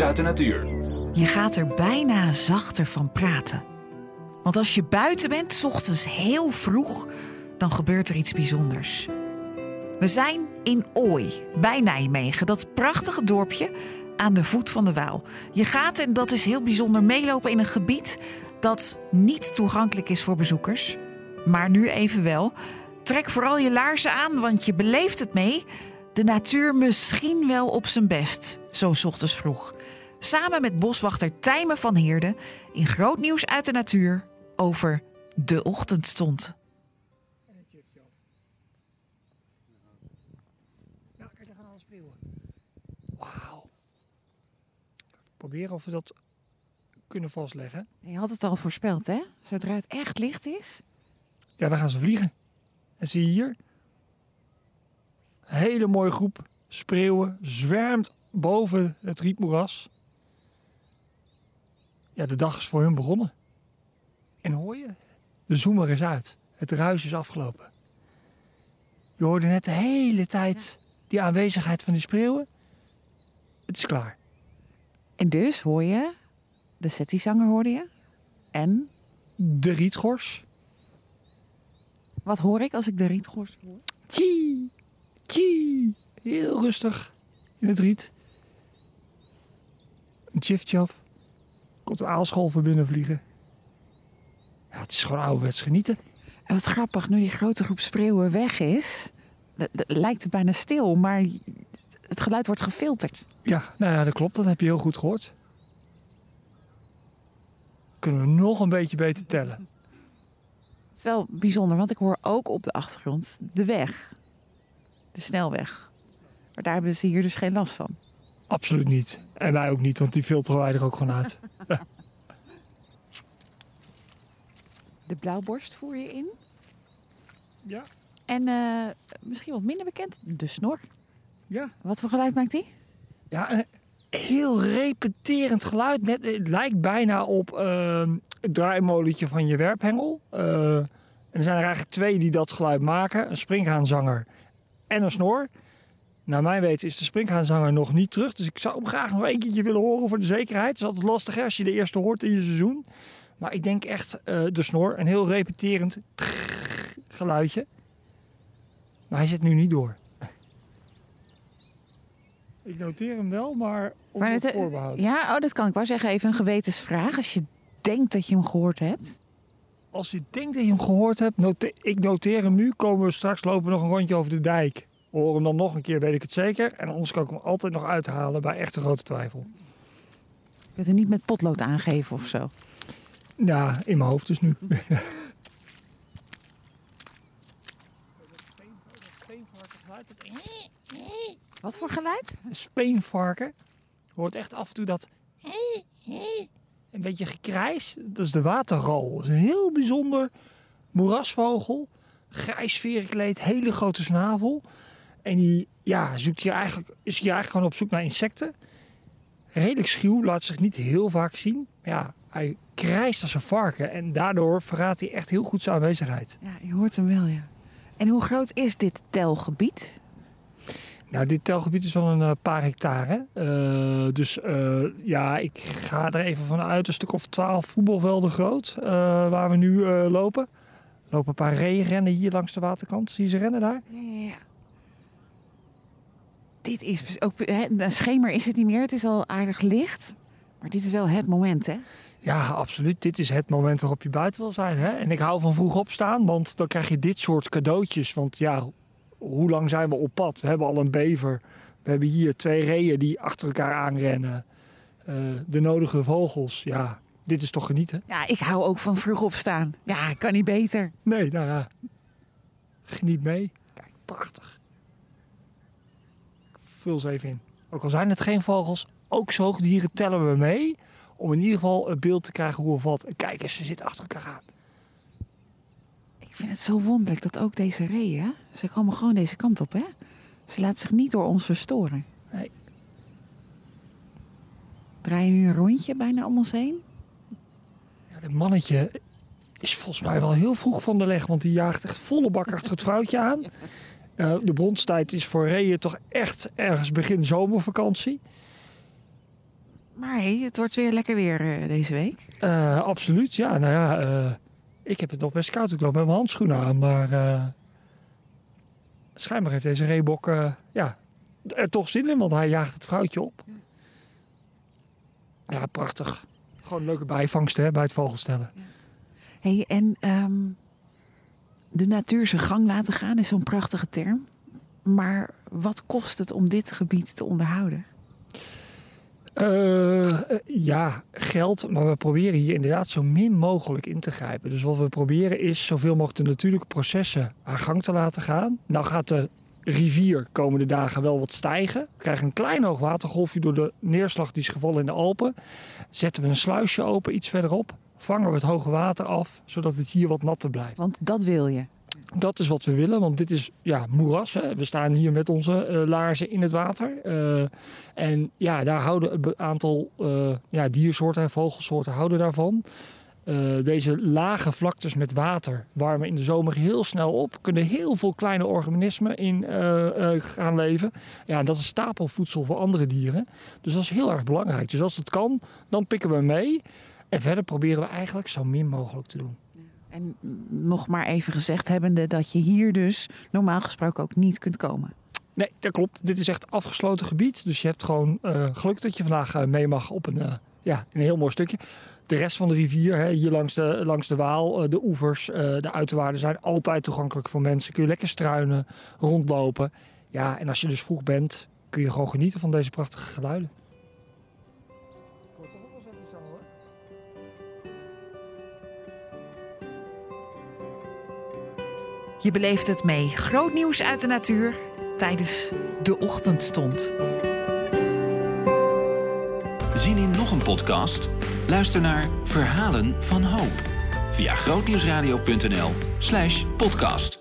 Uit de natuur. Je gaat er bijna zachter van praten. Want als je buiten bent, 's ochtends heel vroeg, dan gebeurt er iets bijzonders. We zijn in Ooi, bij Nijmegen, dat prachtige dorpje aan de voet van de Waal. Je gaat, en dat is heel bijzonder, meelopen in een gebied dat niet toegankelijk is voor bezoekers. Maar nu even wel. Trek vooral je laarzen aan, want je beleeft het mee. De natuur misschien wel op zijn best, zo 's ochtends vroeg. Samen met boswachter Tijmen van Heerden in groot nieuws uit de natuur over de ochtendstond. Ja, kijk, daar gaan alle spreeuwen. Wauw. Proberen of we dat kunnen vastleggen. Je had het al voorspeld, hè? Zodra het echt licht is. Ja, dan gaan ze vliegen. En zie je hier? Hele mooie groep spreeuwen zwermt boven het rietmoeras. Ja, de dag is voor hun begonnen. En hoor je? De zoemer is uit. Het ruis is afgelopen. Je hoorde net de hele tijd die aanwezigheid van die spreeuwen. Het is klaar. En dus hoor je, de settizanger hoorde je. En De rietgors. wat hoor ik als ik de rietgors hoor? Tjie, tjie. Heel rustig in het riet. Een tjiftjaf. Komt een aalscholver binnenvliegen. Ja, het is gewoon ouderwets genieten. En wat grappig, nu die grote groep spreeuwen weg is, lijkt het bijna stil, maar het geluid wordt gefilterd. Ja, nou ja, dat klopt. Dat heb je heel goed gehoord. Kunnen we nog een beetje beter tellen. Het is wel bijzonder, want ik hoor ook op de achtergrond de weg. De snelweg. Maar daar hebben ze hier dus geen last van. Absoluut niet. En wij ook niet, want die filteren wij er ook gewoon uit. De blauwborst voer je in. Ja. En eh, misschien wat minder bekend, de snor. Ja. Wat voor geluid maakt die? Ja, een heel repeterend geluid. Net, het lijkt bijna op ehm, het draaimolentje van je werphengel. Eh, en er zijn er eigenlijk twee die dat geluid maken. Een springhaanzanger en een snor. Naar mijn weten is de springhaanzanger nog niet terug. Dus ik zou hem graag nog een keertje willen horen voor de zekerheid. Het is altijd lastig hè, als je de eerste hoort in je seizoen. Maar ik denk echt eh, de snor. Een heel repeterend geluidje. Maar hij zit nu niet door. Ik noteer hem wel, maar op Maar het het, eh, voorbehoud. Ja, oh, dat kan ik wel zeggen. Even een gewetensvraag. Als je denkt dat je hem gehoord hebt. Als je denkt dat je hem gehoord hebt, note- ik noteer hem nu. Komen we straks lopen nog een rondje over de dijk. Horen hem dan nog een keer, weet ik het zeker. En anders kan ik hem altijd nog uithalen bij echte grote twijfel. Je kunt hem niet met potlood aangeven of zo. Ja, in mijn hoofd dus nu. Wat voor geluid? Een speenvarken hoort echt af en toe dat een beetje gekrijs. Dat is de waterral. Dat is een heel bijzonder moerasvogel. Grijs verenkleed, hele grote snavel. En die ja, zoekt hier eigenlijk, is hier eigenlijk gewoon op zoek naar insecten. Redelijk schuw, laat zich niet heel vaak zien. Ja, hij krijst als een varken. En daardoor verraadt hij echt heel goed zijn aanwezigheid. Ja, je hoort hem wel, ja. En hoe groot is dit telgebied? Nou, dit telgebied is wel een eh, paar hectare. Eh, dus eh, ja, ik ga er even vanuit een stuk of twaalf voetbalvelden groot. waar we nu lopen. Er lopen een paar reeën rennen hier langs de waterkant. Zie je ze rennen daar? Ja. Dit is dus ook... Hè, een schemer is het niet meer. Het is al aardig licht. Maar dit is wel het moment, hè? Ja, absoluut. Dit is het moment waarop je buiten wil zijn. Hè? En ik hou van vroeg opstaan, want dan krijg je dit soort cadeautjes. Want ja, hoe lang zijn we op pad? We hebben al een bever. We hebben hier twee reeën die achter elkaar aanrennen. Eh, de nodige vogels. Ja, dit is toch genieten? Ja, ik hou ook van vroeg opstaan. Ja, kan niet beter. Nee, nou ja. Geniet mee. Kijk, prachtig. Vul ze even in. Ook al zijn het geen vogels, ook zoogdieren tellen we mee. Om in ieder geval een beeld te krijgen hoe of wat. En kijk eens, ze zitten achter elkaar aan. Ik vind het zo wonderlijk dat ook deze reeën... Ze komen gewoon deze kant op, hè? Ze laten zich niet door ons verstoren. Nee. Draai je nu een rondje bijna om ons heen? Ja, dit mannetje is volgens mij wel heel vroeg van de leg. Want die jaagt echt volle bak achter het vrouwtje aan. Eh, de bronstijd is voor reeën toch echt ergens begin zomervakantie. Maar hey, het wordt weer lekker weer eh, deze week. Eh, absoluut, ja. Nou ja, ik heb het nog best koud. Ik loop met mijn handschoenen aan, maar eh, schijnbaar heeft deze reebok eh, ja, er toch zin in, want hij jaagt het vrouwtje op. Ja, prachtig. Gewoon een leuke bijvangst hè, bij het vogelstellen. Hey, en ehm, de natuur zijn gang laten gaan is zo'n prachtige term. Maar wat kost het om dit gebied te onderhouden? Eh, eh, ja, geld. Maar we proberen hier inderdaad zo min mogelijk in te grijpen. Dus wat we proberen is zoveel mogelijk de natuurlijke processen haar gang te laten gaan. Nou gaat de rivier komende dagen wel wat stijgen. We krijgen een klein hoogwatergolfje door de neerslag die is gevallen in de Alpen. Zetten we een sluisje open iets verderop. Vangen we het hoge water af, zodat het hier wat natter blijft. Want dat wil je. Dat is wat we willen, want dit is ja, moeras. Hè. We staan hier met onze eh, laarzen in het water. Eh, en ja, daar houden een aantal eh, ja, diersoorten en vogelsoorten houden daarvan. Deze lage vlaktes met water warmen in de zomer heel snel op. Kunnen heel veel kleine organismen in gaan leven. Ja, dat is stapelvoedsel voor andere dieren. Dus dat is heel erg belangrijk. Dus als het kan, dan pikken we mee. En verder proberen we eigenlijk zo min mogelijk te doen. En nog maar even gezegd hebbende dat je hier dus normaal gesproken ook niet kunt komen. Nee, dat klopt. Dit is echt afgesloten gebied. Dus je hebt gewoon eh, geluk dat je vandaag eh, mee mag op een, eh, ja, een heel mooi stukje. De rest van de rivier, hè, hier langs de, langs de Waal, de oevers, de uiterwaarden zijn altijd toegankelijk voor mensen. Kun je lekker struinen, rondlopen. Ja, en als je dus vroeg bent, kun je gewoon genieten van deze prachtige geluiden. Je beleeft het mee. Groot nieuws uit de natuur tijdens de ochtendstond. Zin in nog een podcast? Luister naar Verhalen van Hoop via grootnieuwsradio.nl/podcast.